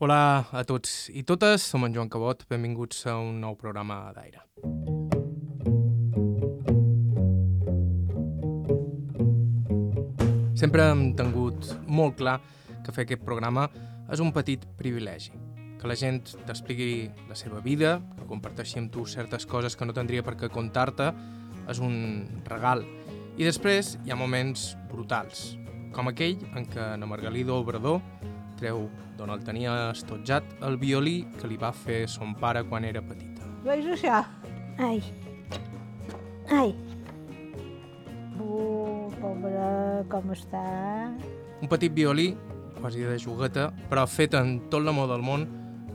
Hola a tots i totes, som en Joan Cabot, benvinguts a un nou programa d'aire. Sempre hem tingut molt clar que fer aquest programa és un petit privilegi, que la gent t'expliqui la seva vida, que comparteixi amb tu certes coses que no tindria per què contar-te, és un regal. I després hi ha moments brutals, com aquell en què na Margalida Obrador treu d'on el tenia estotjat el violí que li va fer son pare quan era petita. Veus això? Ai. Ai. Uh, pobre, com està? Un petit violí, quasi de jugueta, però fet en tot l'amor del món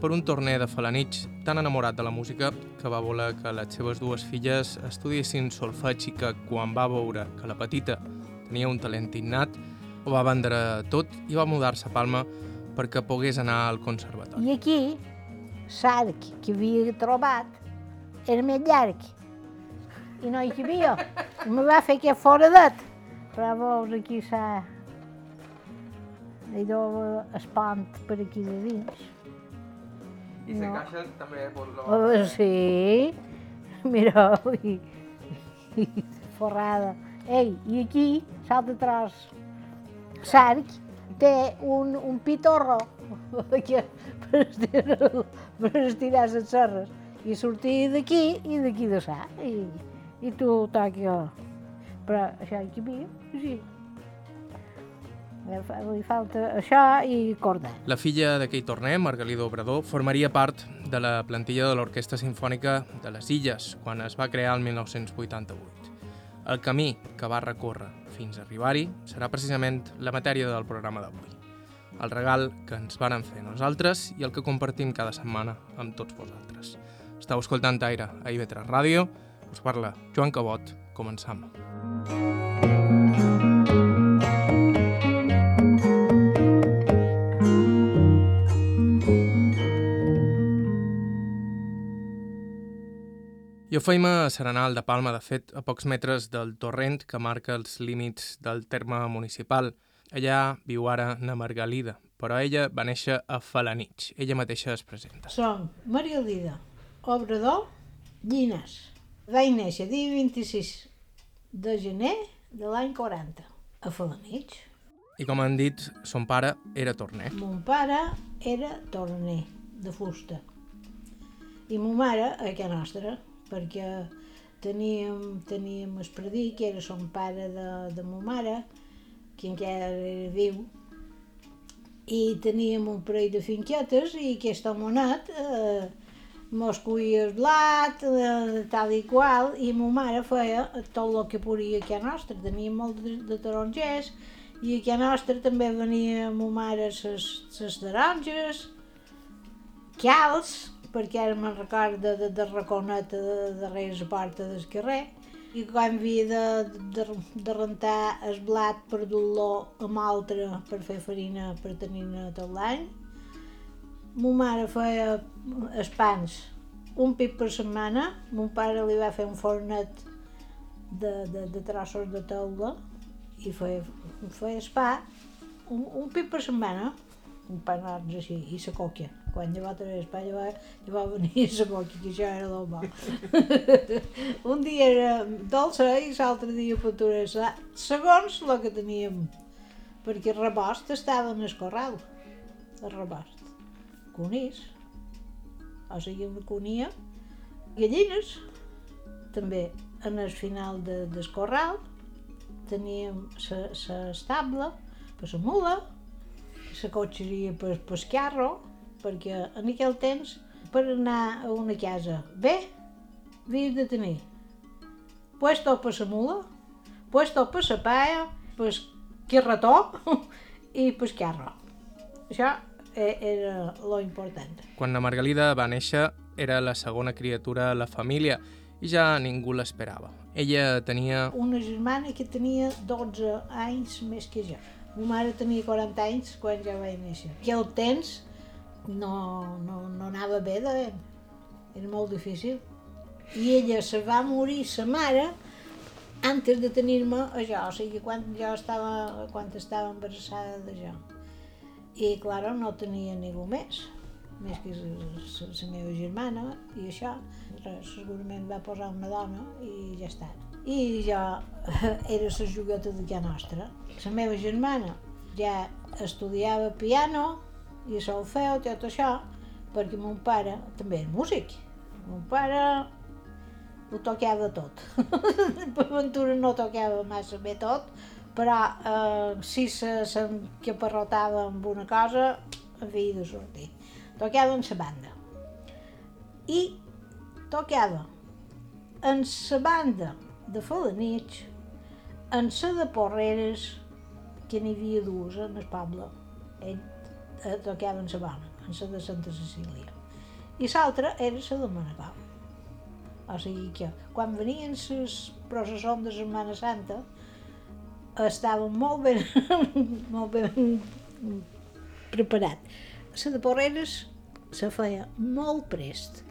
per un torner de falanitx tan enamorat de la música que va voler que les seves dues filles estudiessin solfeig i que quan va veure que la petita tenia un talent innat, ho va vendre tot i va mudar-se a Palma perquè pogués anar al conservatori. I aquí, l'arc que havia trobat era més llarg. I no hi cabia. I me va fer aquest foradet. Però veus, aquí s'ha... Hi deu espant per aquí de dins. I No. caixa també vol Oh, sí. Mira, i, i forrada. Ei, i aquí, l'altre tros, l'arc, té un, un pitorro que, per estirar, les serres. I sortir d'aquí i d'aquí de sa. I, i tu toqui... Però això aquí havia, sí. Li falta això i corda. La filla d'aquell torner, Margalida Obrador, formaria part de la plantilla de l'Orquestra Simfònica de les Illes, quan es va crear el 1988. El camí que va recórrer fins a arribar-hi serà precisament la matèria del programa d'avui. El regal que ens varen fer nosaltres i el que compartim cada setmana amb tots vosaltres. Estau escoltant Aire a IB3 Ràdio, us parla Joan Cabot, començam. Jo feim a Serenal de Palma, de fet, a pocs metres del torrent que marca els límits del terme municipal. Allà viu ara na Margalida, però ella va néixer a Falanitx. Ella mateixa es presenta. Som Maria Lida Obrador Llines. Vaig néixer dia 26 de gener de l'any 40 a Falanitx. I com han dit, son pare era torner. Mon pare era torner de fusta i mo mare a casa nostra perquè teníem, teníem el predí que era son pare de, de mo mare que encara era viu i teníem un parell de finquetes i aquest homonet eh, mos cuia el blat, eh, tal i qual, i ma mare feia tot el que podia a casa nostra. Teníem molt de, de tarongers i a casa nostra també venia ma mare ses, ses taronges, cals, perquè ara me'n recordo de, de raconeta de, de res porta del carrer, i quan havia de, de, de rentar el blat per dur-lo amb altre per fer farina per tenir-ne tot l'any, Mo mare feia els pans un pip per setmana, mon pare li va fer un fornet de, de, de trossos de teula i feia, feia el pa un, un pip per setmana, un panot així, i la còquia. Quan ja va ja va, ja va venir la còquia, que això era bo. un dia era dolça i l'altre dia paturesa, segons el que teníem, perquè el rebost estava en el corral, el rebost. Conills, o sigui, una conia, gallines, també en el final de, del corral teníem l'estable per la mula, la cotxeria per, carro, perquè en aquell temps per anar a una casa bé havies de tenir puesto per la mula, puesto per la paia, per carretó i per el carro. Això e- era lo important. Quan la Margalida va néixer, era la segona criatura a la família i ja ningú l'esperava. Ella tenia Una germana que tenia 12 anys més que jo. Ma mare tenia 40 anys quan ja vaig néixer. I el temps no, no, no anava bé de Era molt difícil. I ella se va morir, sa mare, antes de tenir-me a jo, o sigui, quan jo estava, quan estava embarassada de jo. I, clar, no tenia ningú més. més que la meva germana, i això, segurament va posar una dona i ja està. I jo era la jugueta de casa nostra. La meva germana ja estudiava piano i solfeu, tot això, perquè mon pare també és músic. Mon pare ho tocava tot. per aventura no tocava massa bé tot, però eh, si se, se parrotava amb una cosa, havia de sortir. Tocava en la banda. I tocava en la banda de Falanich, en la de Porreres, que n'hi havia dues en el poble. Ell eh, tocava en la banda, en la de Santa Cecília. I l'altra era la de Manacau. O sigui que quan venien les processons de Setmana Santa estaven molt ben, molt ben preparat. La de Porreres se feia molt prest.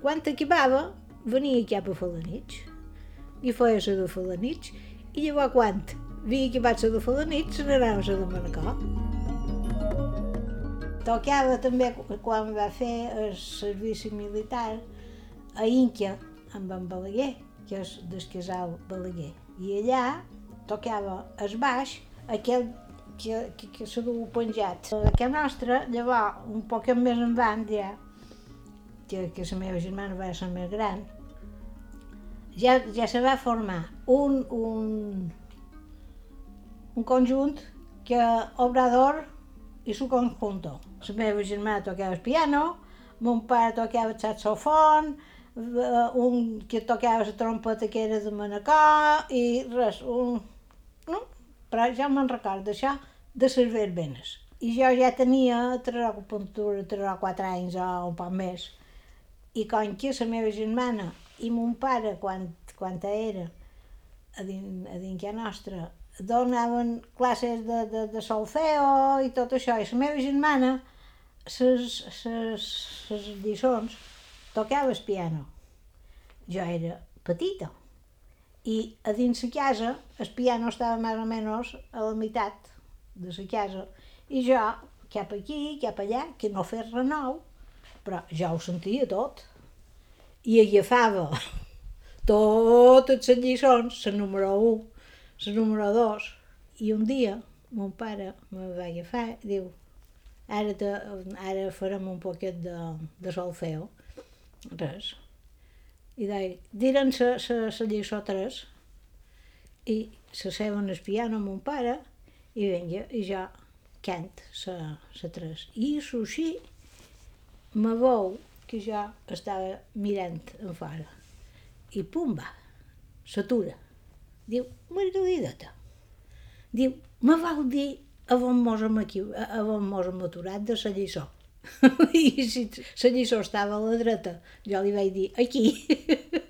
Quan acabava, venia cap a Falanich i feia la de Falanich i llavors quan havia acabat la de Falanich se n'anava la de Manacor. Tocava també quan va fer el servici militar a Inca amb en Balaguer, que és del casal Balaguer. I allà tocava el baix, aquell que, que, que s'ha du penjat. Aquest nostre, llavors, un poc més endavant ja, que, que la meva germana va ser més gran, ja, ja se va formar un, un, un conjunt que Obrador i su conjunto. Meva germana tocava el piano, mon pare tocava el saxofon, un que tocava la trompeta que era de Manacor i res, un... No? Però ja me'n recordo d'això, de les verbenes. I jo ja tenia 3 o 3 o 4 anys o un poc més. I com que la meva germana i mon pare, quan, quan era a dins, a dins casa nostra, donaven classes de, de, de solfeo i tot això, i la meva germana, ses lliçons, tocava el piano. Jo era petita i a dins la casa el piano estava més o menys a la meitat de la casa i jo cap aquí, cap allà, que no fes res nou, però ja ho sentia tot. I agafava totes les lliçons, la número 1, la número 2, i un dia mon pare me va agafar, diu, ara, te, ara farem un poquet de, de solfeo res. I deia, diren la lliçó 3 i s'asseuen al piano amb mon pare i vinga, i jo cant la 3. I això així me veu que jo estava mirant en fora. I pumba, s'atura. Diu, Margalideta. Diu, me vau dir a on mos hem, aquí, a on mos aturat de la lliçó. I si la lliçó estava a la dreta, jo li vaig dir, aquí.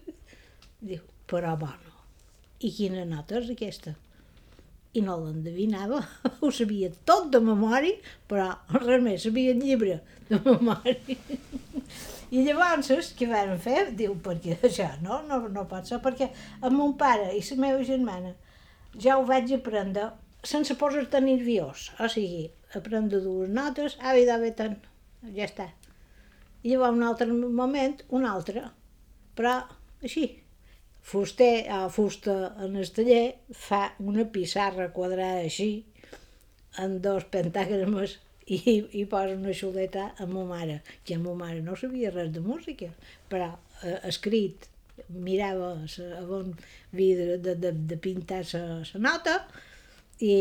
Diu, però bueno. I quina nota és aquesta? I no l'endevinava, ho sabia tot de memòria, però res més, sabia el llibre de memòria. I llavors, què van fer? Diu, perquè això no, no, no pot ser, perquè amb mon pare i la meva germana ja ho vaig aprendre sense posar-te nerviós, o sigui, aprendre dues notes, ah, i d'haver tant ja està. I llavors un altre moment, un altre, però així. Fuster, a fusta en el taller, fa una pissarra quadrada així, amb dos pentagrames, i, i posa una xuleta a ma mare, que ma mare no sabia res de música, però eh, escrit, mirava a on havia de, de, de, de pintar la nota, i,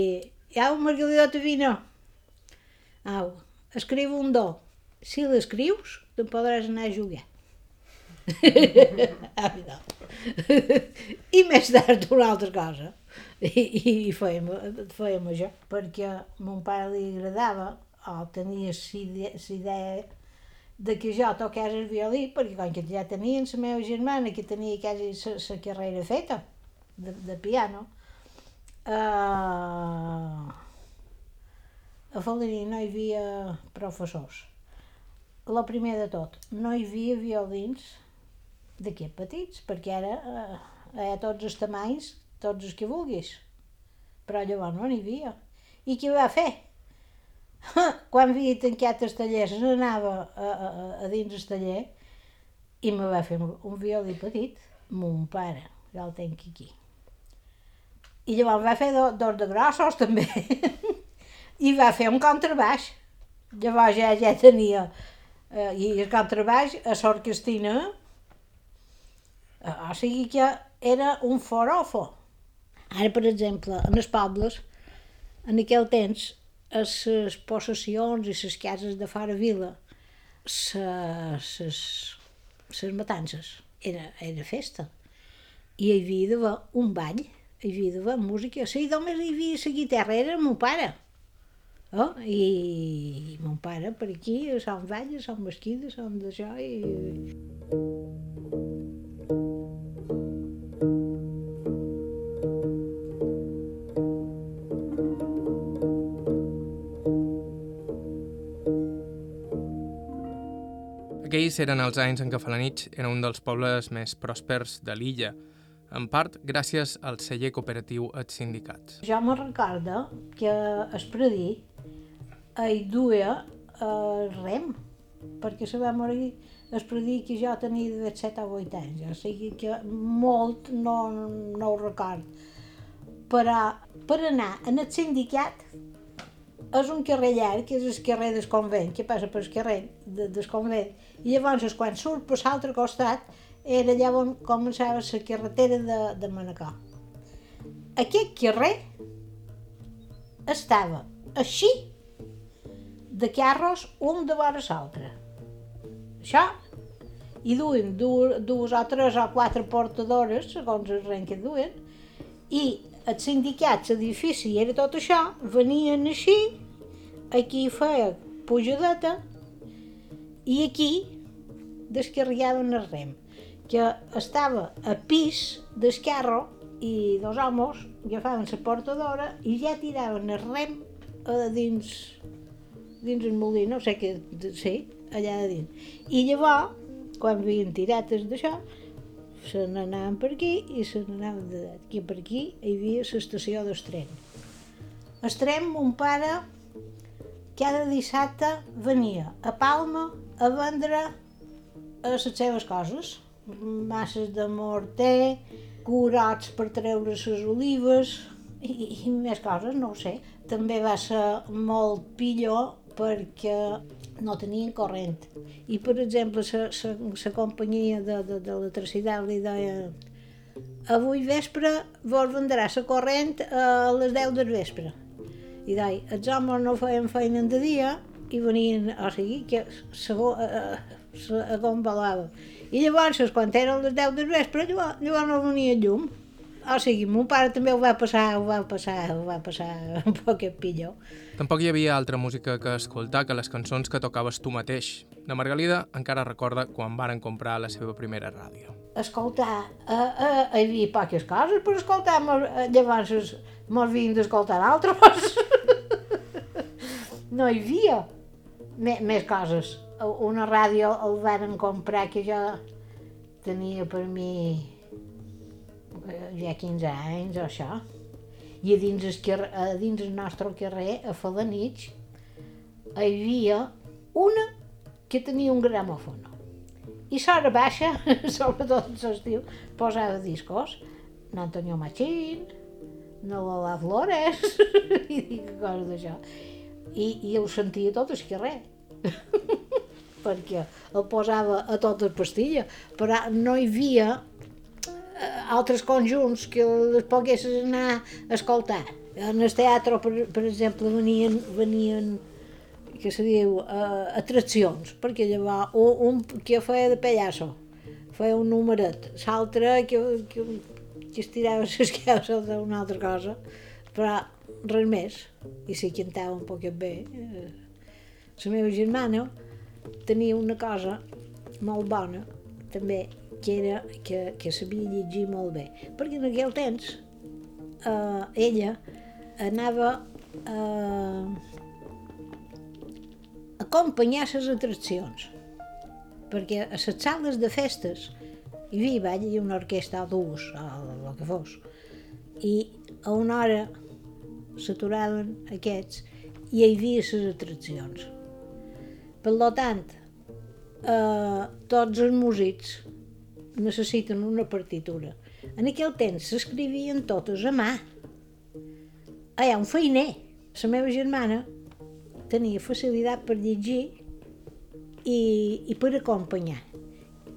au, Margalidota, vine. Au, escriu un do, si l'escrius, te'n podràs anar a jugar. I més tard una altra cosa. I, i fèiem, fèiem això, perquè a mon pare li agradava, o tenia la idea de que jo toqués el violí, perquè com que ja tenien la meva germana, que tenia quasi la carrera feta de, de piano, uh, a Faldení no hi havia professors el primer de tot, no hi havia violins d'aquests petits, perquè ara eh, hi ha tots els tamanys, tots els que vulguis. Però llavors no n'hi havia. I què va fer? quan havia tancat el taller, se n'anava a, a, a dins el taller i me va fer un, violí petit, mon pare, ja el tenc aquí. I llavors va fer do, dos de grossos també. I va fer un contrabaix. Llavors ja, ja tenia, eh, i el contrabaix a l'orquestina, eh, o sigui que era un forofo. Ara, per exemple, en els pobles, en aquell temps, a les possessions i les cases de fora vila, les matances, era, era festa. I hi havia d'haver un ball, hi havia d'haver música. Sí, només hi havia la guitarra, era meu pare. Oh, i, i mon pare per aquí, som valles, som mesquides, som d'això i... Aquells eren els anys en què Falanich era un dels pobles més pròspers de l'illa, en part gràcies al celler cooperatiu Els Sindicats. Jo me recordo que es predí hi duia el rem, perquè se va morir es predí que jo tenia de 7 o 8 anys, o sigui que molt no, no ho record. Però per anar en el sindicat és un carrer llarg, que és el carrer del convent, que passa pel carrer de, del convent, i llavors quan surt per l'altre costat era allà on començava la carretera de, de Manacor. Aquest carrer estava així de carros un de vora l'altre. Això, i duien dues, dues o tres o quatre portadores, segons el rent que duien, i el sindicat, l'edifici era tot això, venien així, aquí feia pujadeta, i aquí descarregaven el rem, que estava a pis d'esquerro i dos homes agafaven la portadora i ja tiraven el rem a dins, dins el molí, no sé què, sí, allà de dins. I llavors, quan havien tirat d'això, se n'anaven per aquí i se n'anaven d'aquí per aquí, hi havia l'estació. El tren, mon pare, cada dissabte venia a Palma a vendre a les seves coses, masses de morter, curats per treure les olives i, i més coses, no ho sé. També va ser molt pillor perquè no tenien corrent. I, per exemple, la companyia de, de, de l'electricitat li deia avui vespre vos vendrà la corrent a les 10 del vespre. I deia, els homes no feien feina de dia i venien, o sigui, que segon, s'acombalava. I llavors, quan eren les 10 del vespre, llavors, llavors no venia llum. O sigui, mon pare també ho va passar, ho va passar, ho va passar un poc pitjor. Tampoc hi havia altra música que escoltar que les cançons que tocaves tu mateix. La Margalida encara recorda quan varen comprar la seva primera ràdio. Escoltar, uh, uh, hi havia poques coses per escoltar, uh, llavors mos havien d'escoltar altres. no hi havia més coses. Una ràdio el varen comprar que jo tenia per mi ja 15 anys o això i a dins el, carrer, a dins el nostre carrer, a Falanich, hi havia una que tenia un gramòfon. I s'hora baixa, sobretot l'estiu, posava discos, n'Antonio Machín, no Lola Flores, i dic coses d'això. I, I ho sentia tot el carrer. perquè el posava a totes pastilles, però no hi havia altres conjunts que les poguessis anar a escoltar. En el teatre, per, per exemple, venien, venien que se diu, uh, atraccions, perquè llavors un, un que feia de pallasso, feia un numeret, l'altre que, que, que estirava les caus d'una altra cosa, però res més, i si cantava un poquet bé. Eh, la meva germana tenia una cosa molt bona, també, que, era, que, que sabia llegir molt bé, perquè en aquell temps eh, ella anava a acompanyar les atraccions, perquè a les sales de festes hi havia ball i una orquestra o dues, o el que fos, i a una hora s'aturaven aquests hi havia les atraccions. Per tant, eh, tots els músics necessiten una partitura. En aquell temps s'escrivien totes a mà. Ah, hi ha un feiner. La meva germana tenia facilitat per llegir i, i per acompanyar.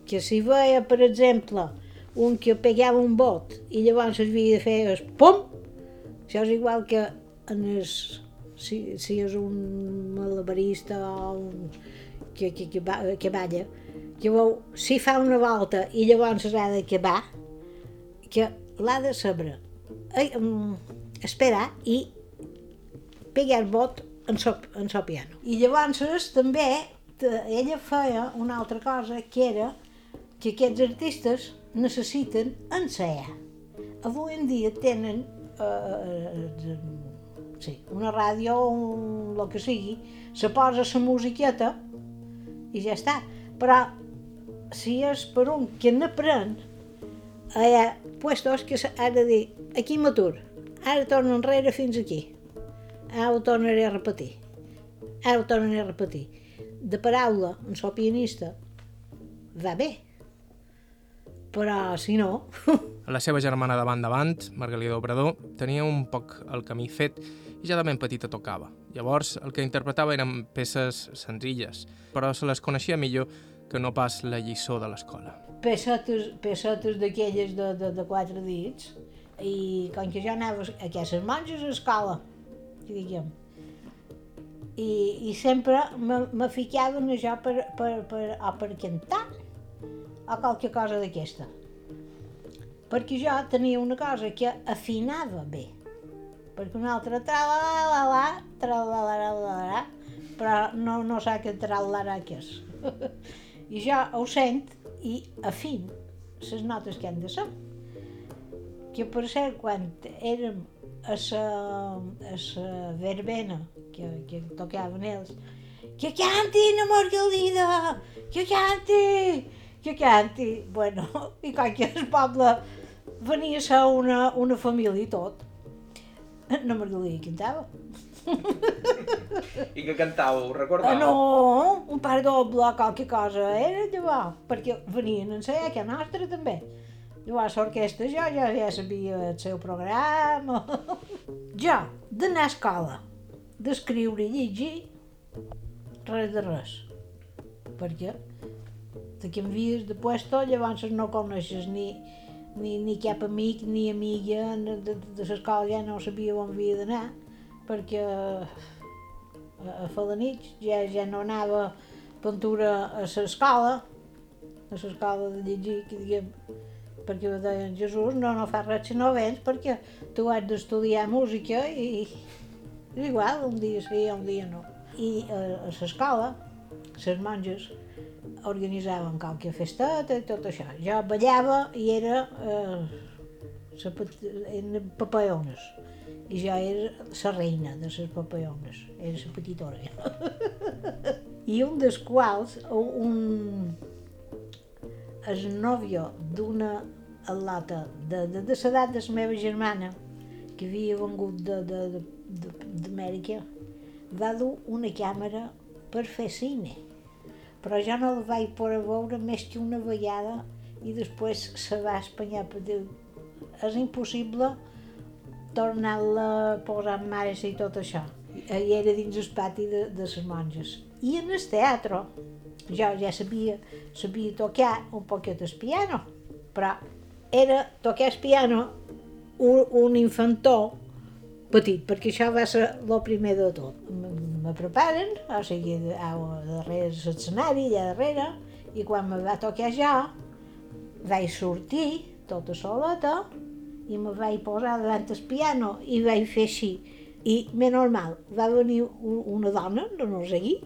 Que si veia, per exemple, un que pegava un bot i llavors havia de fer el pom, això és igual que en els, si, si és un malabarista o un, que, que, que, que balla, veu, si fa una volta i llavors s'ha d'acabar, que l'ha de saber eh, um, esperar i pegar el bot en so, en so piano. I llavors també ella feia una altra cosa que era que aquests artistes necessiten ensaiar. Avui en dia tenen eh, eh, sí, una ràdio o el que sigui, se posa la musiqueta i ja està. Però si és per un que n'aprèn, hi ha puestos que s'ha de dir aquí m'atur, ara torno enrere fins aquí, ara ho tornaré a repetir, ara ho tornaré a repetir. De paraula, en so pianista, va bé, però si no, La seva germana de banda davant, Margalida Obrador, tenia un poc el camí fet i ja de ben petita tocava. Llavors, el que interpretava eren peces senzilles, però se les coneixia millor que no pas la lliçó de l'escola. pesetes, pesetes d'aquelles de, de, de quatre dits, i com que jo anava a aquestes monges a escola, que diguem, i, i sempre me, me ficaven jo per, per, per, o per cantar o qualque cosa d'aquesta. Perquè jo tenia una cosa que afinava bé, perquè una altra tra-la-la-la, tra-la-la-la-la, però no, no sé què tra-la-la que és. I jo ho sent i afin les notes que han de ser. Que per cert, quan érem a la, a la verbena que, que tocaven ells, que canti la Margalida, que canti, que canti. Bueno, i com que el poble venia a ser una, una família i tot, la Margalida cantava. I que ho Ah, no, un par doble qualque cosa era llavors, perquè venien a ensenyar que nostra també. Llavors l'orquestra jo ja, ja sabia el seu programa. jo, d'anar a escola, d'escriure i llegir, res de res. Perquè te canvies de puesto, llavors no coneixes ni, ni, ni cap amic ni amiga de, de, de l'escola, ja no sabia on havia d'anar, perquè a, Falanich ja, ja no anava pintura a l'escola, a l'escola de llegir, que diguem, perquè deien, Jesús, no, no fas res si no vens, perquè tu has d'estudiar música i és igual, un dia sí, un dia no. I a, a l'escola, les monges organitzaven qualque festeta i tot això. Jo ballava i era eh, eren papayones. I jo era la reina de les papayones, era la petitona. I un dels quals, un, el nòvio d'una al·lata de, de, de l'edat de la meva germana, que havia vengut d'Amèrica, va dur una càmera per fer cine. Però jo no la vaig poder veure més que una vegada i després se va espanyar per dir és impossible tornar-la a posar en marxa i tot això. I era dins el pati de, de les monges. I en el teatre, jo ja sabia, sabia tocar un poquet el piano, però era tocar el piano un, un infantó petit, perquè això va ser el primer de tot. Me preparen, o sigui, a darrere l'escenari, allà darrere, i quan me va tocar jo, vaig sortir tota soleta i me vaig posar davant el piano i vaig fer així. I, més normal, va venir una dona, no, no sé qui,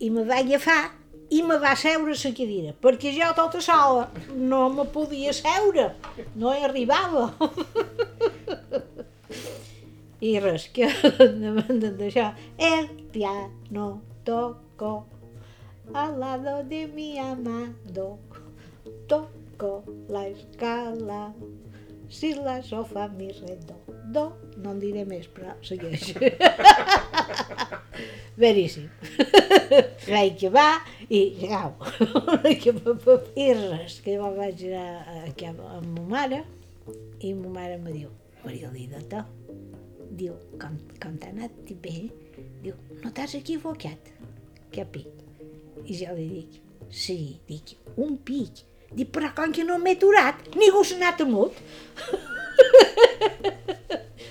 i me va agafar i me va seure a la cadira, perquè jo tota sola no me podia seure, no hi arribava. I res, que davant d'això, el piano tocó al lado de mi amado, tocó la escala, si la sofa mi redó, do, no en diré més, però segueix. Veríssim. Vaig que va i llegau. que I res, que jo vaig anar aquí amb ma mare i ma mare me diu, Maria Lideta, diu, com, com t'ha anat bé? Diu, no t'has equivocat? Què pic? I jo li dic, sí, dic, un pic. Dic, però com que no m'he aturat, ningú s'ha anat amut.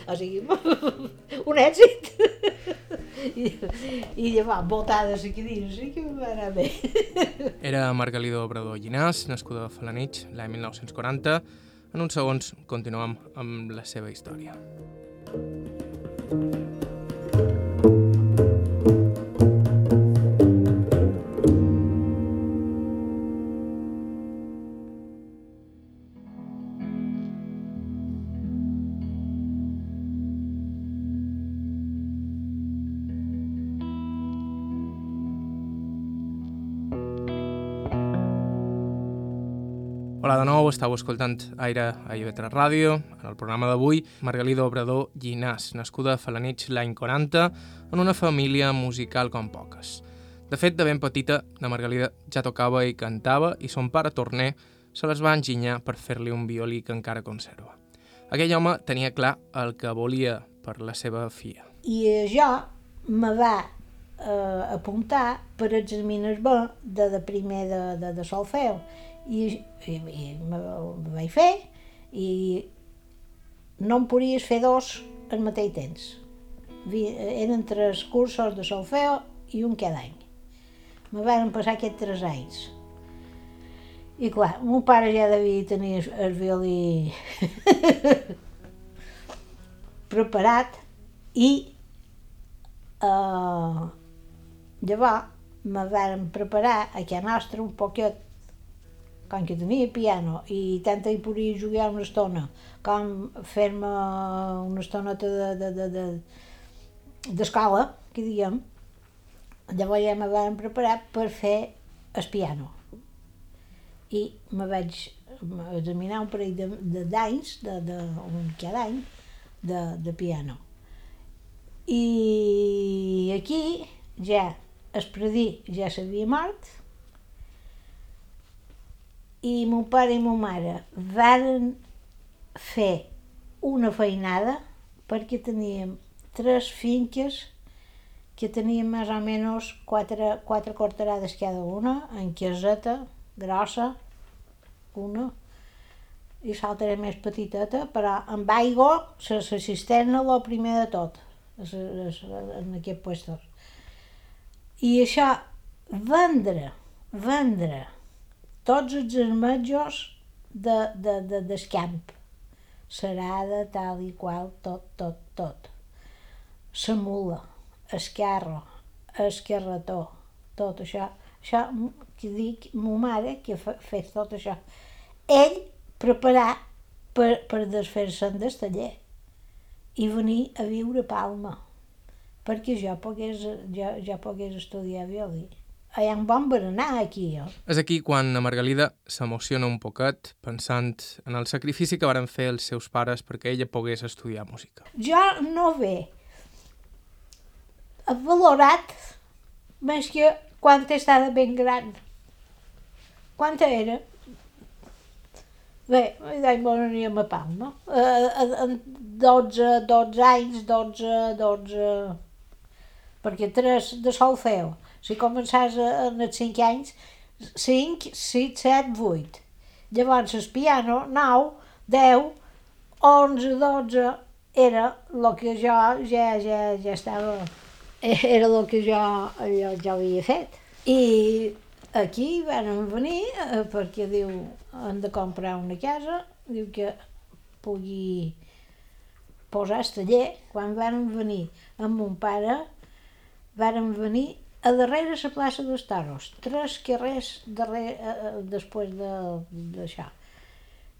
o sigui, un èxit. I, i llavors, voltades aquí dins, sí que va anar bé. Era Margalida Obrador Llinàs, nascuda a Falanich l'any 1940. En uns segons continuem amb la seva història. De nou, estàu escoltant Aire a IB3 Ràdio. En el programa d'avui, Margalida Obrador Llinàs, nascuda a Falanich l'any 40, en una família musical com poques. De fet, de ben petita, la Margalida ja tocava i cantava i son pare Torner se les va enginyar per fer-li un violí que encara conserva. Aquell home tenia clar el que volia per la seva filla. I jo me va eh, apuntar per exàmines B de, de primer de, de, de solfeu i, i, i me, me vaig fer i no en podies fer dos al mateix temps. Eren tres cursos de solfeu i un cada any. Me van passar aquests tres anys. I clar, mon pare ja devia tenir el violí preparat i eh, llavors me van preparar a casa nostra un poquet com que tenia piano i tant hi podia jugar una estona com fer-me una estoneta de, de, de, de, que diguem, llavors ja me van preparar per fer el piano. I me vaig examinar un parell de, de d'anys, de, de, un cada any, de, de piano. I aquí ja el predí ja s'havia mort i mon pare i mon mare varen fer una feinada perquè teníem tres finques que teníem més o menys quatre, quatre quarterades cada una, en caseta grossa, una, i l'altra més petiteta, però amb aigua, la, la cisterna, el primer de tot, en aquest puestos. I això, vendre, vendre tots els armetjos de, de, de, del camp, serada, tal i qual, tot, tot, tot. La mula, carretó, tot això. Això que dic, ma mare, que fa, fes tot això. Ell preparar per, per desfer-se'n del taller i venir a viure a Palma perquè jo pogués, jo, jo pogués estudiar violí. Hi ha un bon berenar aquí, jo. És aquí quan la Margalida s'emociona un poquet pensant en el sacrifici que varen fer els seus pares perquè ella pogués estudiar música. Jo no ve valorat més que quan estava ben gran. Quanta era? Bé, bon aniríem a Palma. Eh, en 12, 12 anys, 12, 12... Perquè tres de solfeu. Si començàs a- en els 5 anys, 5, 6, 7, 8. Llavors el piano, 9, 10, 11, 12, era el que jo ja, ja, ja estava... Era el que jo, jo, jo havia fet. I aquí van venir eh, perquè diu han de comprar una casa, diu que pugui posar el taller. Quan van venir amb mon pare, varen venir a darrere la plaça dels Toros, tres carrers darrere, eh, eh, després de- d'això.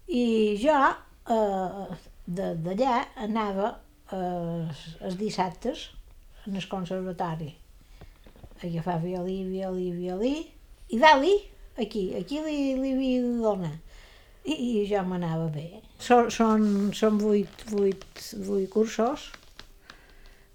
I jo eh, de- d'allà anava eh, els dissabtes en el conservatori agafar violí, violí, violí, i dalt aquí, aquí li, li havia de donar. i, i ja m'anava bé. Són, són, són vuit, vuit, vuit cursos.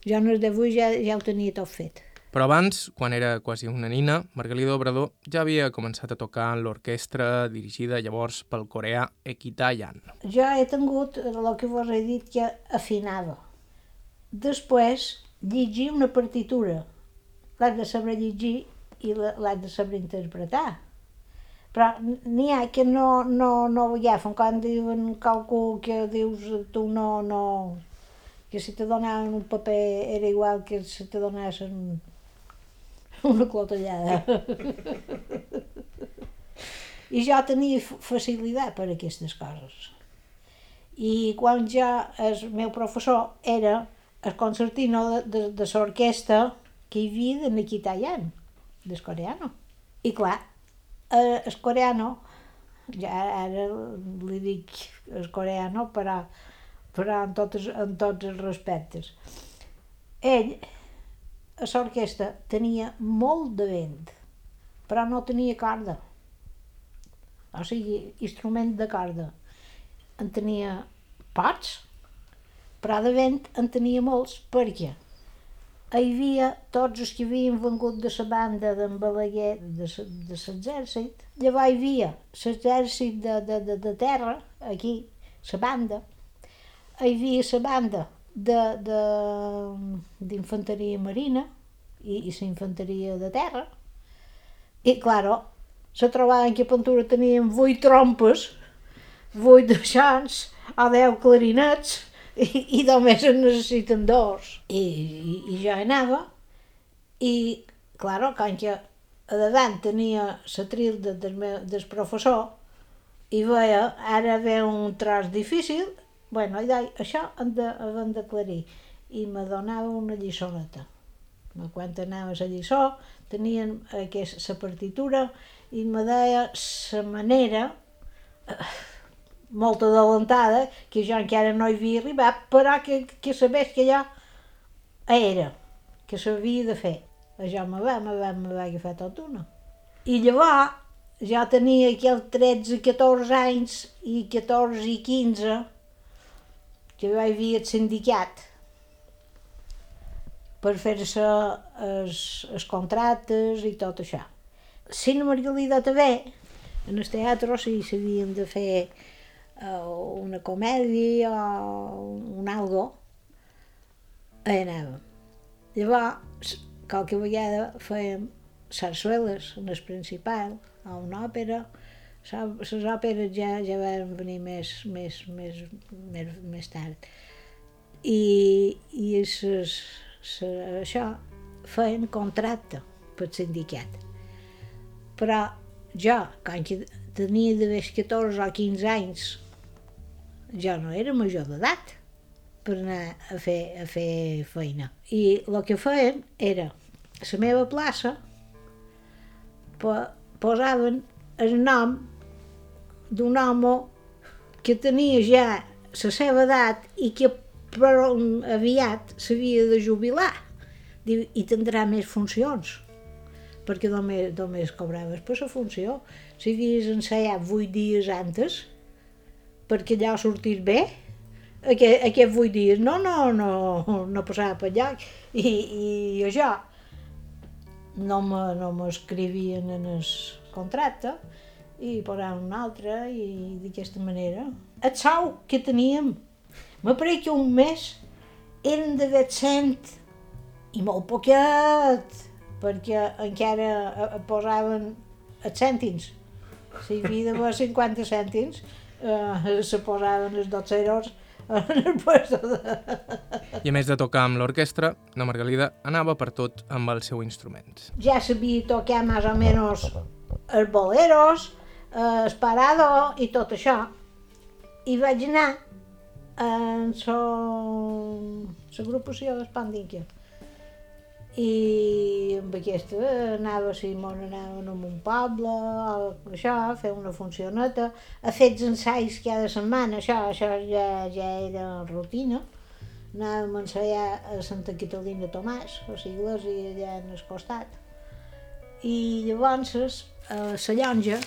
Jo en els de vuit ja, ja ho tenia tot fet. Però abans, quan era quasi una nina, Margalida Obrador ja havia començat a tocar en l'orquestra dirigida llavors pel coreà Ekita Yan. Jo he tingut el que vos he dit que afinava. Després, llegir una partitura. L'has de saber llegir i l'has de saber interpretar. Però n'hi ha que no, no, no ho agafen. Quan diuen qualcú que dius tu no, no... Que si te donaven un paper era igual que si te donessin una clotellada. I jo tenia facilitat per aquestes coses. I quan ja el meu professor era el concertino de, de, de l'orquestra que hi havia de Nikita Yan, del coreano. I clar, eh, el coreano, ja ara li dic el coreano, però, però en, tots, en tots els respectes. Ell, a l'orquestra, tenia molt de vent, però no tenia corda. O sigui, instrument de corda. En tenia pots, però de vent en tenia molts, perquè hi havia tots els que havien vengut de la banda d'en Balaguer de, de l'exèrcit, llavors hi havia l'exèrcit de, de, de, de terra, aquí, la banda, hi havia la banda d'infanteria marina i, i la infanteria de terra, i, claro, se trobaven que a Pantura tenien vuit trompes, vuit de xans, o deu clarinets, i, i només en necessiten dos. I, i, i jo anava i, claro, quan que a davant tenia la tril de, del, meu, del professor i veia, ara ve un tros difícil, bueno, això hem de, hem d'aclarir. I me donava una lliçoneta. Quan anava a lliçó, tenien aquesta partitura i me deia la manera molt adelantada, que jo encara no hi havia arribat, però que, que sabés que ja era, que s'havia de fer. Això me va, me va, me va agafar tot una. I llavors, jo tenia aquí els 13, 14 anys, i 14 i 15, que jo hi havia el sindicat per fer-se els, els contractes i tot això. Si no Margalida també, en el teatre sí s'havien de fer una comèdia o un algo, hi anàvem. Llavors, qualque vegada fèiem sarsueles en el principal, o una òpera, les òperes ja, ja van venir més, més, més, més, més tard. I, i ses, ses, això feien contracte pel sindicat. Però jo, quan tenia d'haver 14 o 15 anys, jo no era major d'edat per anar a fer, a fer feina. I el que feien era, a la meva plaça, po posaven el nom d'un home que tenia ja la seva edat i que però aviat s'havia de jubilar Diu, i tindrà més funcions perquè només, només cobraves per la funció. Si havies ensaiat vuit dies antes, perquè allò sortís bé, aquest, vuit dies no, no, no, no passava per lloc i, i això no m'escrivien no en el contracte i posaven un altre i d'aquesta manera. El sou que teníem, me pareix que un mes eren de 100 i molt poquet, perquè encara posaven els cèntims. Si hi havia d'haver 50 cèntims, eh, se posaven els dotzeros en el puesto de... I a més de tocar amb l'orquestra, la Margalida anava per tot amb el seu instrument. Ja sabia tocar més o menys els boleros, el parado i tot això. I vaig anar en l'agrupació d'Espandinca i amb aquesta anava, si mos anàvem a un poble, o això, a fer una funcioneta, a fer els ensaios cada setmana, això, això ja, ja era rutina. Anàvem a ensaiar a Santa Catalina Tomàs, a Sigles i allà en el costat. I llavors, a la llonja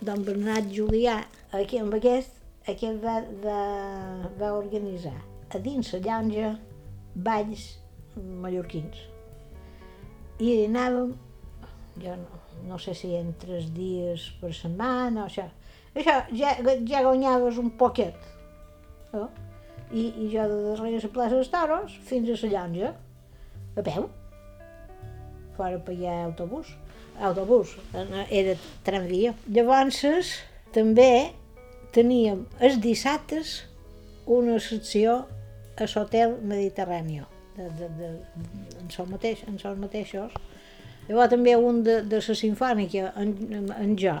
d'en Bernat Julià, aquí, amb aquest, aquest va, va, va organitzar a dins la llonja balls mallorquins. I anàvem, jo no, no sé si en tres dies per setmana o això. Això ja, ja guanyaves un poquet. No? I, I jo de darrere la plaça dels Toros fins a la llonja, a peu. Fora per allà autobús. Autobús, era tramvia. Llavors també teníem els dissabtes una secció a l'hotel Mediterrani, de, de, de, en sol mateix, en sol mateixos. Llavors també un de, de la sinfònica, en, en jo,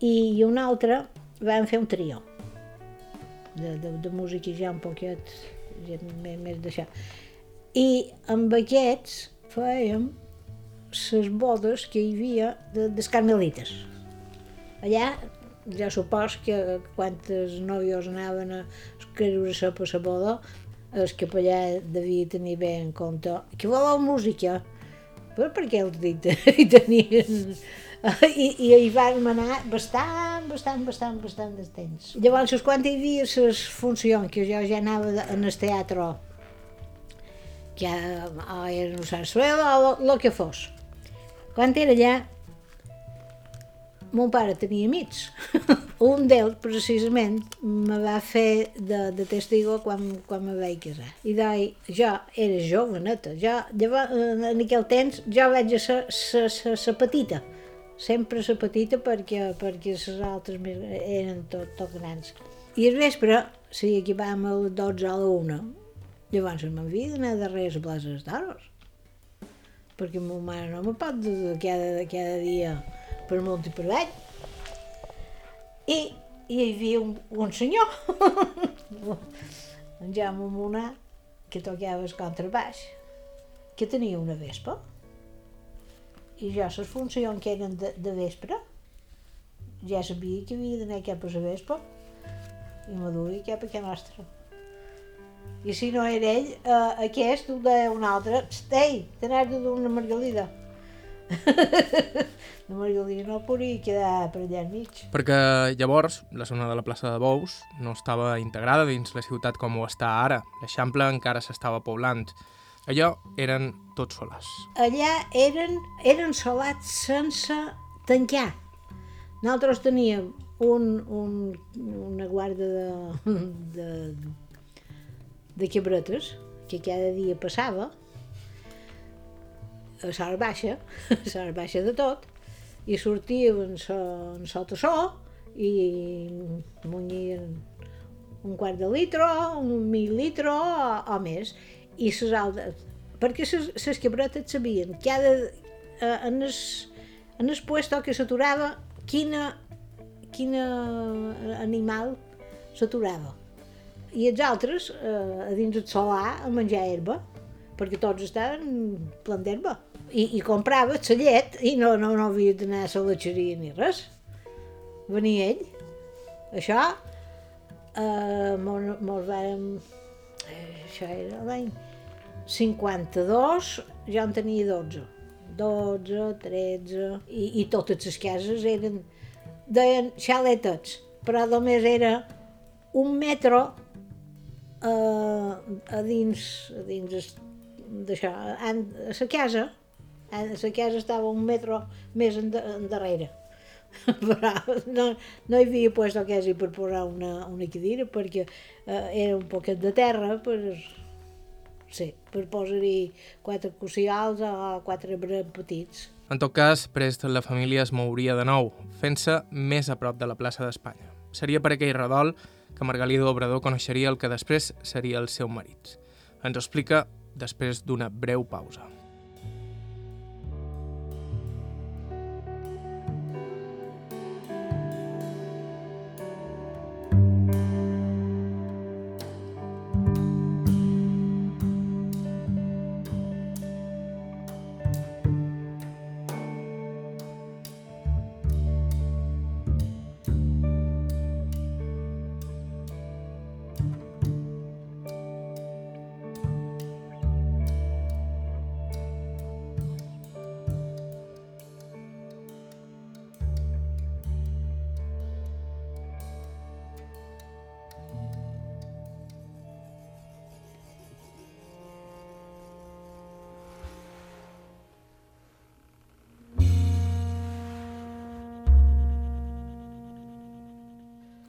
i, i un altre vam fer un trio de, de, de música ja un poquet més, més d'això. I amb aquests fèiem les bodes que hi havia de, dels carmelites. Allà ja supos que quantes nòvios anaven a escriure-se per la boda, el capellà devia tenir bé en compte que voleu música, però perquè els dit hi tenien i, i hi vam anar bastant, bastant, bastant, bastant de temps. Llavors, quan hi havia les funcions, que jo ja anava en el teatre, que era un Sant Suel o el que fos, quan era allà, mon pare tenia amics. un d'ells, precisament, me va fer de, de testigo quan, quan me vaig casar. I doi, jo era joveneta, jo, llavors, en aquell temps, jo vaig a ser la petita, sempre la petita perquè, perquè les altres eren tot, tot grans. I al vespre, si equipàvem a les 12 a la 1, llavors m'havia d'anar darrere les places d'oros perquè ma mare no me pot de cada, cada dia per munt i per avall. I, i hi havia un, un senyor, en Jaume Monà, que tocava el contrabaix, que tenia una vespa. I jo les funcions que eren de, de vespre, ja sabia que havia d'anar cap a la vespa i me duia cap a casa nostra. I si no era ell, eh, aquest ho deia un altre, ei, te n'has de dur una margalida. la margalida no podia quedar per allà enmig. Perquè llavors la zona de la plaça de Bous no estava integrada dins la ciutat com ho està ara. L'Eixample encara s'estava poblant. Allò eren tots solars. Allà eren, eren solats sense tancar. Nosaltres teníem un, un, una guarda de, de, de quebretes, que cada dia passava, a sort baixa, a sort baixa de tot, i sortíem en, so, en sota so i munyien un quart de litre, un mil litre o, o més. I les altres, perquè les quebretes sabien cada, eh, en el, en el puesto que s'aturava quina, quina animal s'aturava i els altres eh, a dins el solar a menjar herba, perquè tots estaven plant d'herba. I, I comprava la llet i no, no, no havia d'anar a la letxeria ni res. Venia ell. Això eh, mos, mos vàrem... Eh, això era l'any 52, jo en tenia 12. 12, 13, i, i totes les cases eren, deien xaletets, però només era un metro a, a dins, a dins d'això, a la casa, a la casa estava un metro més endarrere. Però no, no hi havia pues, el quasi per posar una, una cadira perquè eh, era un poquet de terra per, sí, per posar-hi quatre cocials o quatre petits. En tot cas, prest la família es mouria de nou, fent-se més a prop de la plaça d'Espanya. Seria per aquell redol que Margalida Obrador coneixeria el que després seria el seu marit. Ens explica després d'una breu pausa.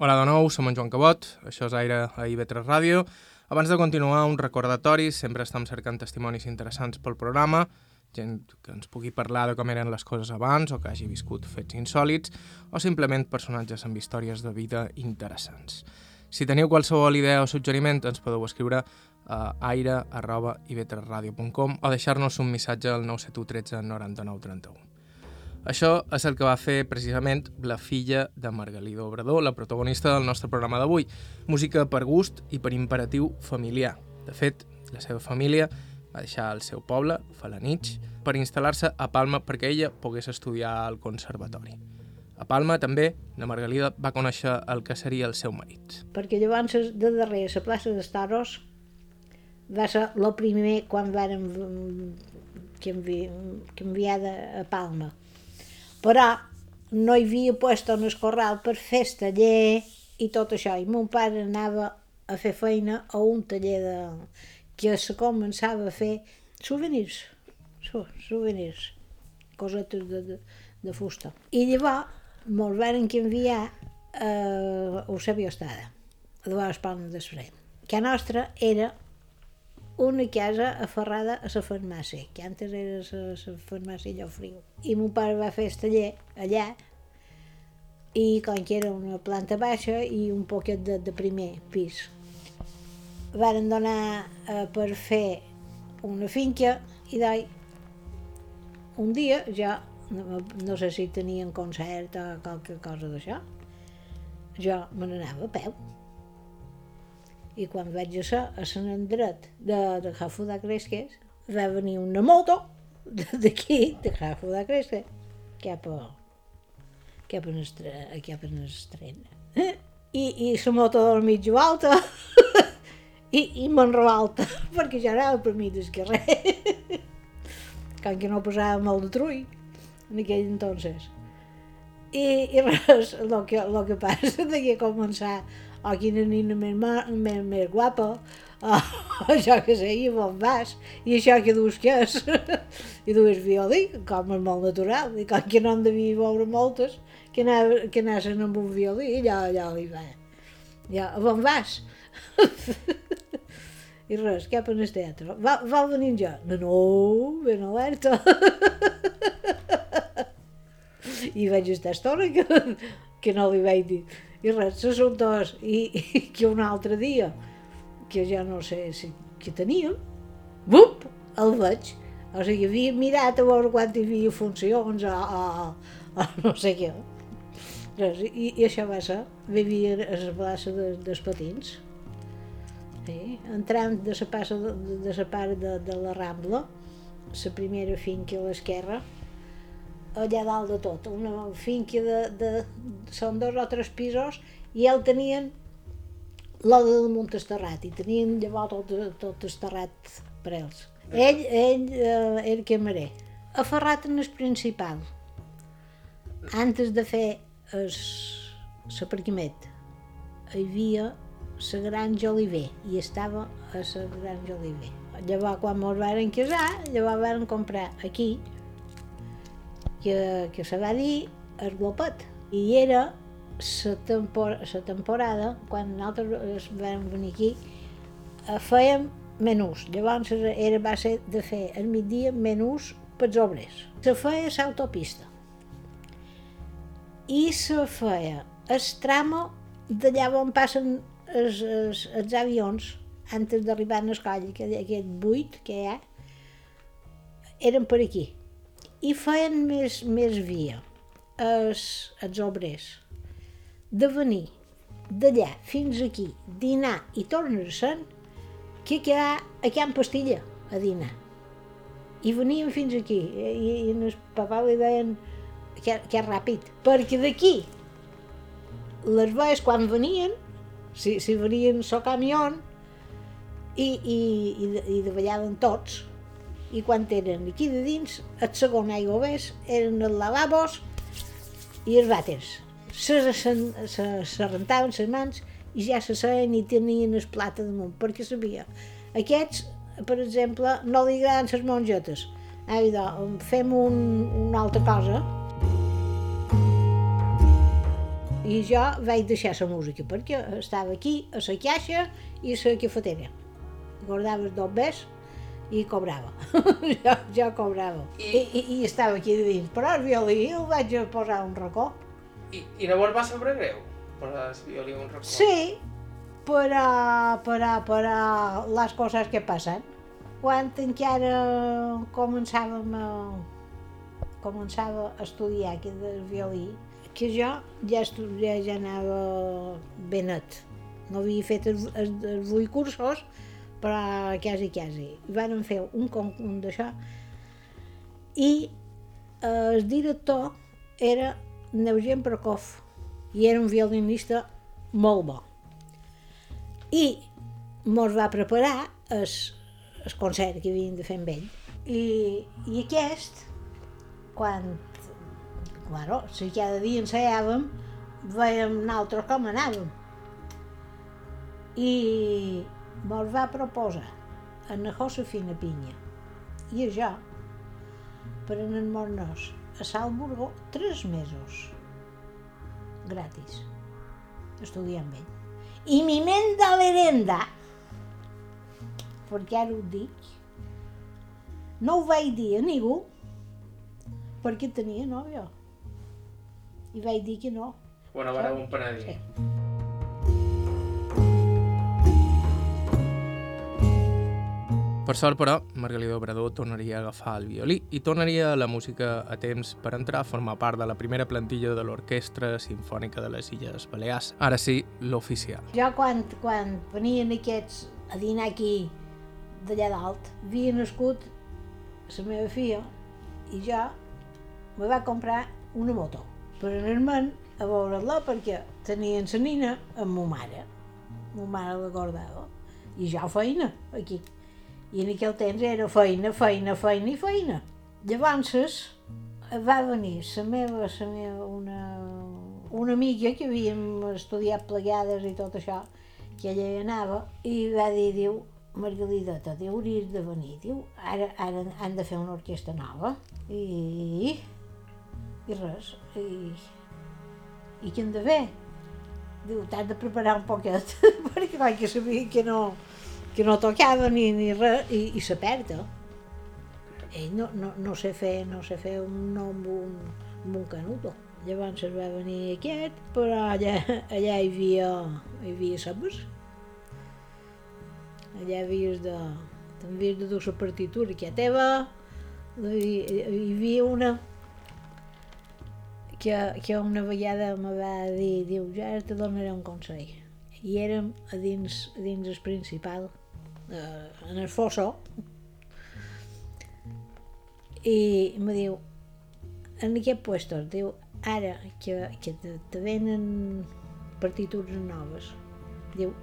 Hola de nou, som en Joan Cabot, això és Aire a IB3 Ràdio. Abans de continuar, un recordatori, sempre estem cercant testimonis interessants pel programa, gent que ens pugui parlar de com eren les coses abans o que hagi viscut fets insòlids o simplement personatges amb històries de vida interessants. Si teniu qualsevol idea o suggeriment, ens podeu escriure a aire.ib3radio.com o deixar-nos un missatge al 971 13 99 31. Això és el que va fer precisament la filla de Margalida Obrador, la protagonista del nostre programa d'avui. Música per gust i per imperatiu familiar. De fet, la seva família va deixar el seu poble, Falanich, per instal·lar-se a Palma perquè ella pogués estudiar al conservatori. A Palma, també, la Margalida va conèixer el que seria el seu marit. Perquè llavors, de darrere, a la plaça de Toros, va ser el primer quan vàrem canviar a Palma però no hi havia puesto en el corral per fer taller i tot això, i mon pare anava a fer feina a un taller de... que se començava a fer souvenirs, souvenirs, cosetes de, de, de fusta. I llavors mos van canviar a Eusebio Estada, a palmes d'Esfrent, que a nostra era una casa aferrada a la farmàcia, que antes era la, farmàcia Llofriu. I mon pare va fer el taller allà, i com que era una planta baixa i un poquet de, de primer pis. Varen donar eh, per fer una finca i d'ahí un dia ja, no, no sé si tenien concert o qualque cosa d'això, jo me n'anava a peu i quan vaig a ser a Sant Andret de, de Jafo de Cresques, va venir una moto d'aquí, de Jafo de Cresques, cap a, cap a, estre, cap a estren. I, i la moto del mig alta i, i m'enrebalta, perquè ja anava per mi d'esquerrer. Com que no posava molt de trull en aquell entonces. I, i res, el que, lo que passa de que començar oh, quina nina més, més, més guapa, oh, això que sé, i on vas, i això que duus que és, i dues violí, com és molt natural, i com que no en devia veure moltes, que, anava, que anaven amb un violí, i allò, allò hi va. Ja, on vas? I res, cap en el teatre. Va, va venir jo? No, no, ben alerta. I vaig estar estona que, que no li vaig dir i res, se són dos, i, i que un altre dia, que ja no sé si que teníem, bup, el veig. O sigui, havia mirat a veure quan hi havia funcions o, o, o no sé què. Res, i, I això va ser, vivia a la plaça de, dels patins. Sí, entrant de la passa de, de la part de, de la Rambla, la primera finca a l'esquerra, allà dalt de tot, una finca de, de, són dos o tres pisos i el tenien l'oda del munt esterrat i tenien llavors tot, tot esterrat per ells. Ell, ell eh, era camarer, aferrat en el principal, antes de fer l'aparcament hi havia la granja Oliver i estava a la granja Oliver. Llavors, quan ens varen casar, llavors varen comprar aquí que, que se va dir el glopet. I era la tempor temporada, quan nosaltres vam venir aquí, eh, fèiem menús. Llavors era, va ser de fer al migdia menús pels obrers. Se feia l'autopista. I se feia el tramo d'allà on passen els, els, els avions antes d'arribar a l'escola, aquest buit que hi ha, eren per aquí i feien més, més via els, els obrers de venir d'allà fins aquí, dinar i tornar-se'n, que quedar a Can Pastilla a dinar. I venien fins aquí, i, i el papà li deien que, que ràpid, perquè d'aquí les veus quan venien, si, si venien so camió, i, i, i, i davallaven tots, i quan eren aquí de dins, el segon aigua ves eren els lavabos i els vàters. Se, se, se, se rentaven les mans i ja se saben i tenien el plat damunt, perquè sabia. Aquests, per exemple, no li agraden les mongetes. Ah, fem un, una altra cosa. I jo vaig deixar la música perquè estava aquí, a la caixa i a la cafetera. Guardaves dos bes i cobrava. jo, jo cobrava. I, i, I estava aquí de dins. Però el violí el vaig a posar un racó. I, i llavors va saber greu posar el violí un racó? Sí, però, però, però les coses que passen. Quan encara començàvem a, començava a estudiar aquest del violí, que jo ja, estudia, ja anava ben net. No havia fet els, els, els vuit cursos, però quasi, quasi. Van fer un concurs d'això i eh, el director era Neugen Prokov i era un violinista molt bo. I mos va preparar el, el concert que havien de fer amb ell. I, i aquest, quan, claro, si cada dia ensaiàvem, veiem nosaltres com anàvem. I me'l va proposar a na Josefina Pinya i a jo per anar-nos a Salburgo tres mesos gratis estudiar amb ell. I mi ment de l'herenda, perquè ara ho dic, no ho vaig dir a ningú perquè tenia nòvio. I vaig dir que no. Bueno, vareu un penedir. Sí. Per sort, però, Margalida Obrador tornaria a agafar el violí i tornaria a la música a temps per entrar a formar part de la primera plantilla de l'Orquestra Simfònica de les Illes Balears. Ara sí, l'oficial. Jo quan, quan venien aquests a dinar aquí d'allà dalt, havia nascut la meva filla i jo me va comprar una moto per anar-me'n a veure-la perquè tenien la nina amb ma mare. Ma mare la guardava. I jo feina aquí. I en aquell temps era feina, feina, feina i feina. Llavors va venir la meva, la meva una, una amiga que havíem estudiat plegades i tot això, que ella hi anava, i va dir, diu, Margalideta, diu, hauries de venir, diu, ara, ara han de fer una orquestra nova, i, i res, i, i què hem de fer? Diu, t'has de preparar un poquet, perquè clar, que sabia que no, que no tocava ni, ni res, i, i se perd, eh? Ell no, no, no sé fer, no sé fer un nom amb un, amb un canuto. Llavors es va venir aquest, però allà, allà hi havia, hi havia sabers. Allà havies de, també de dur la partitura que teva, hi, hi havia una que, que una vegada me va dir, diu, ja te donaré un consell. I érem a dins, a dins el principal, en el fosso, i me diu, en aquest puesto, diu, ara que, que te, te venen partitures noves, diu,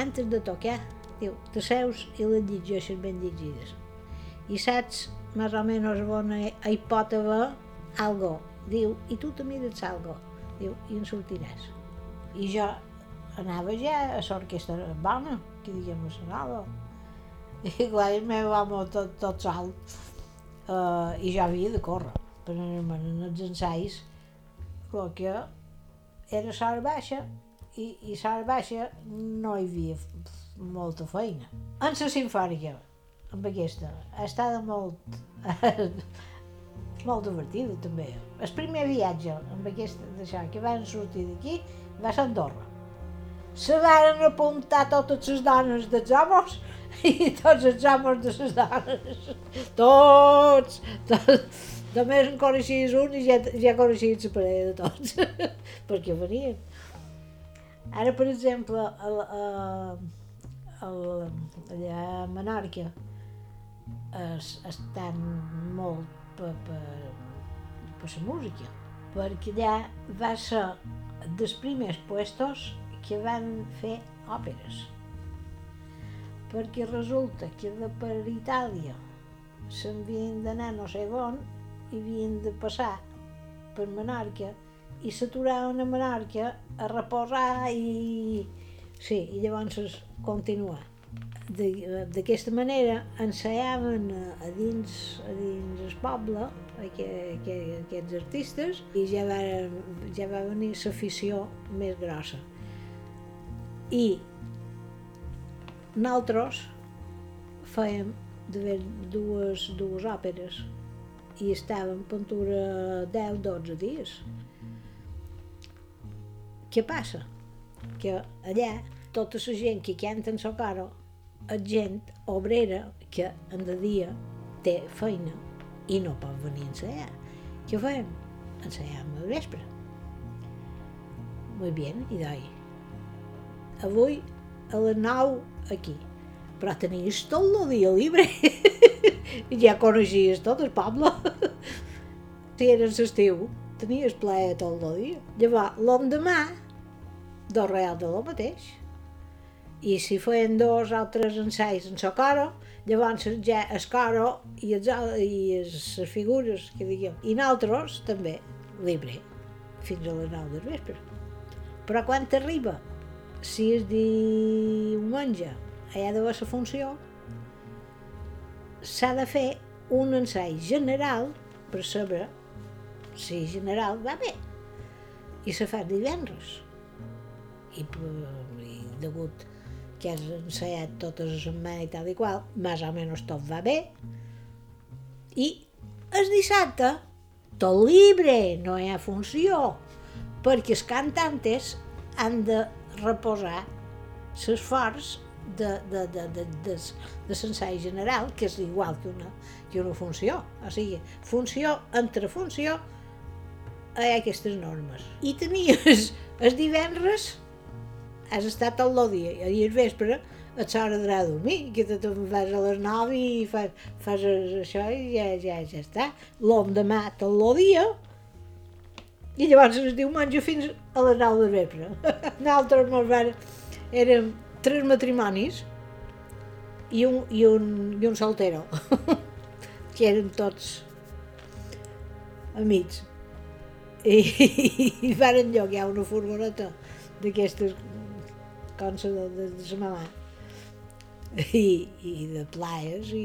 antes de tocar, diu, te seus i les llegeixes ben llegides. I saps més o menys on hi pot haver algo. Diu, i tu te mires algo. Diu, i en sortiràs. I jo anava ja a l'orquestra bona, que diguem a nova. I clar, el meu home tot, tot salt. Uh, I jo havia de córrer per anar en els ensais, però que era sort baixa i, i sort baixa no hi havia molta feina. En la sinfònica, amb aquesta, ha estat molt, molt divertida també. El primer viatge amb aquesta d'això, que van sortir d'aquí, va ser a Andorra. Se van apuntar totes les dones dels homes i tots els homes de les dones. Tots! tots. Només en coneixies un i ja, ja coneixies la parella de tots, perquè venien. Ara, per exemple, a, a, a, allà a Menorca es, estan molt per, per, per la música, perquè allà va ser dels primers puestos que van fer òperes. Perquè resulta que de per Itàlia s'havien d'anar no sé on i havien de passar per Menorca i s'aturaven a Menorca a reposar i... Sí, i llavors continuar. de- d'aquesta manera ensenyaven a, dins, a dins el poble aqu- aqu- aquests artistes i ja va, ja va venir l'afició més grossa. I nosaltres fèiem de dues, dues òperes i estàvem pintura 10-12 dies. Què passa? Que allà tota la gent que canta en Socorro és gent obrera que en de dia té feina i no pot venir a ensenyar. Què fem? Ensenyam al vespre. Muy bien, i d'ahí. Avui a les 9 aquí. Però tenies tot el dia libre. Ja coneixies tot el poble. si era l'estiu, tenies plaer tot el dia. Llavors, l'endemà, dos reals de lo mateix. I si feien dos o tres ensaios en Socorro, llavors ja el coro i, i les figures que digueu. I nosaltres també, libre, fins a les 9 del vespre. Però quan t'arriba, si és diumenge, allà de la funció, s'ha de fer un ensai general per saber si general va bé. I se fa divendres. I, per- i degut que has ensaiat tota la setmana i tal i qual, més o menys tot va bé. I el dissabte, tot libre, no hi ha funció, perquè els cantantes han de reposar l'esforç de, de, de, de, de, de l'ensai general, que és igual que una, que una funció. O sigui, funció entre funció hi ha aquestes normes. I tenies els divendres has estat tot el dia i al vespre et s'haurà a dormir, que te te'n vas a les 9 i fas, fas això i ja, ja, ja està. L'endemà tot el dia i llavors el diumenge fins a les 9 del vespre. Nosaltres mos van... Érem tres matrimonis i un, i un, i un soltero, que érem tots amics. I, i varen llogar una furgoneta d'aquestes com la de, de, de sa mamà i, i de plaies i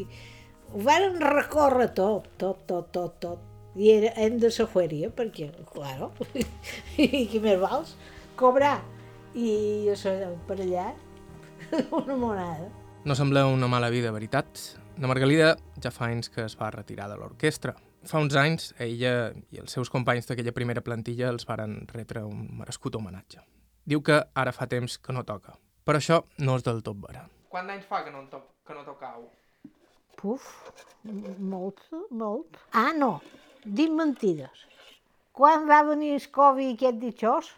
ho varen recórrer tot, tot, tot, tot, tot. I era, hem de la feria, perquè, claro, i què més vols? Cobrar. I això, per allà, una monada. No sembla una mala vida, veritat? La Margalida ja fa anys que es va retirar de l'orquestra. Fa uns anys, ella i els seus companys d'aquella primera plantilla els varen retre un merescut homenatge. Diu que ara fa temps que no toca, però això no és del tot vera. Quant d'anys fa que no, to que no tocau? Puf, molt, molt. Ah, no, dic mentides. Quan va venir el Covid aquest ditxós,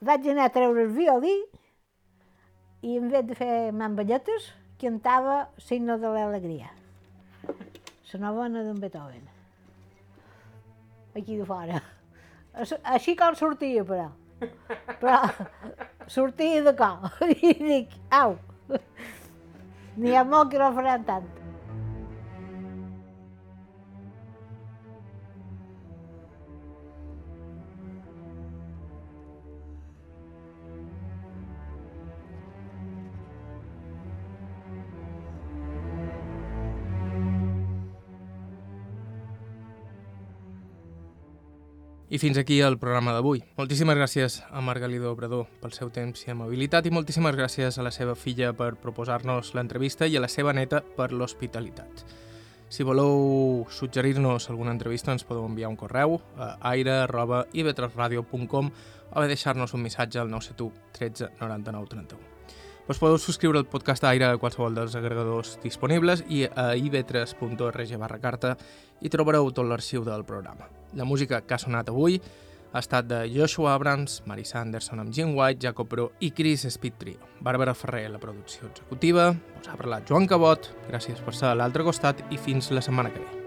vaig anar a treure el violí i en vez de fer mamballetes, cantava Signo de l'alegria. La novena d'en Beethoven. Aquí de fora. Aix- Així com sortia, però. Però sortia de cor. I dic, au, n'hi ha molt que no faran tant. I fins aquí el programa d'avui. Moltíssimes gràcies a Margalida Obrador pel seu temps i amabilitat i moltíssimes gràcies a la seva filla per proposar-nos l'entrevista i a la seva neta per l'hospitalitat. Si voleu suggerir-nos alguna entrevista ens podeu enviar un correu a aire.ivetresradio.com o deixar-nos un missatge al 971 13 99 31. Us podeu subscriure al podcast Aire a qualsevol dels agregadors disponibles i a ivetres.org barra carta hi trobareu tot l'arxiu del programa. La música que ha sonat avui ha estat de Joshua Abrams, Marisa Anderson amb Jim White, Jacob Pro i Chris Speed Trio. Bàrbara Ferrer, la producció executiva, us ha parlat Joan Cabot, gràcies per ser a l'altre costat i fins la setmana que ve.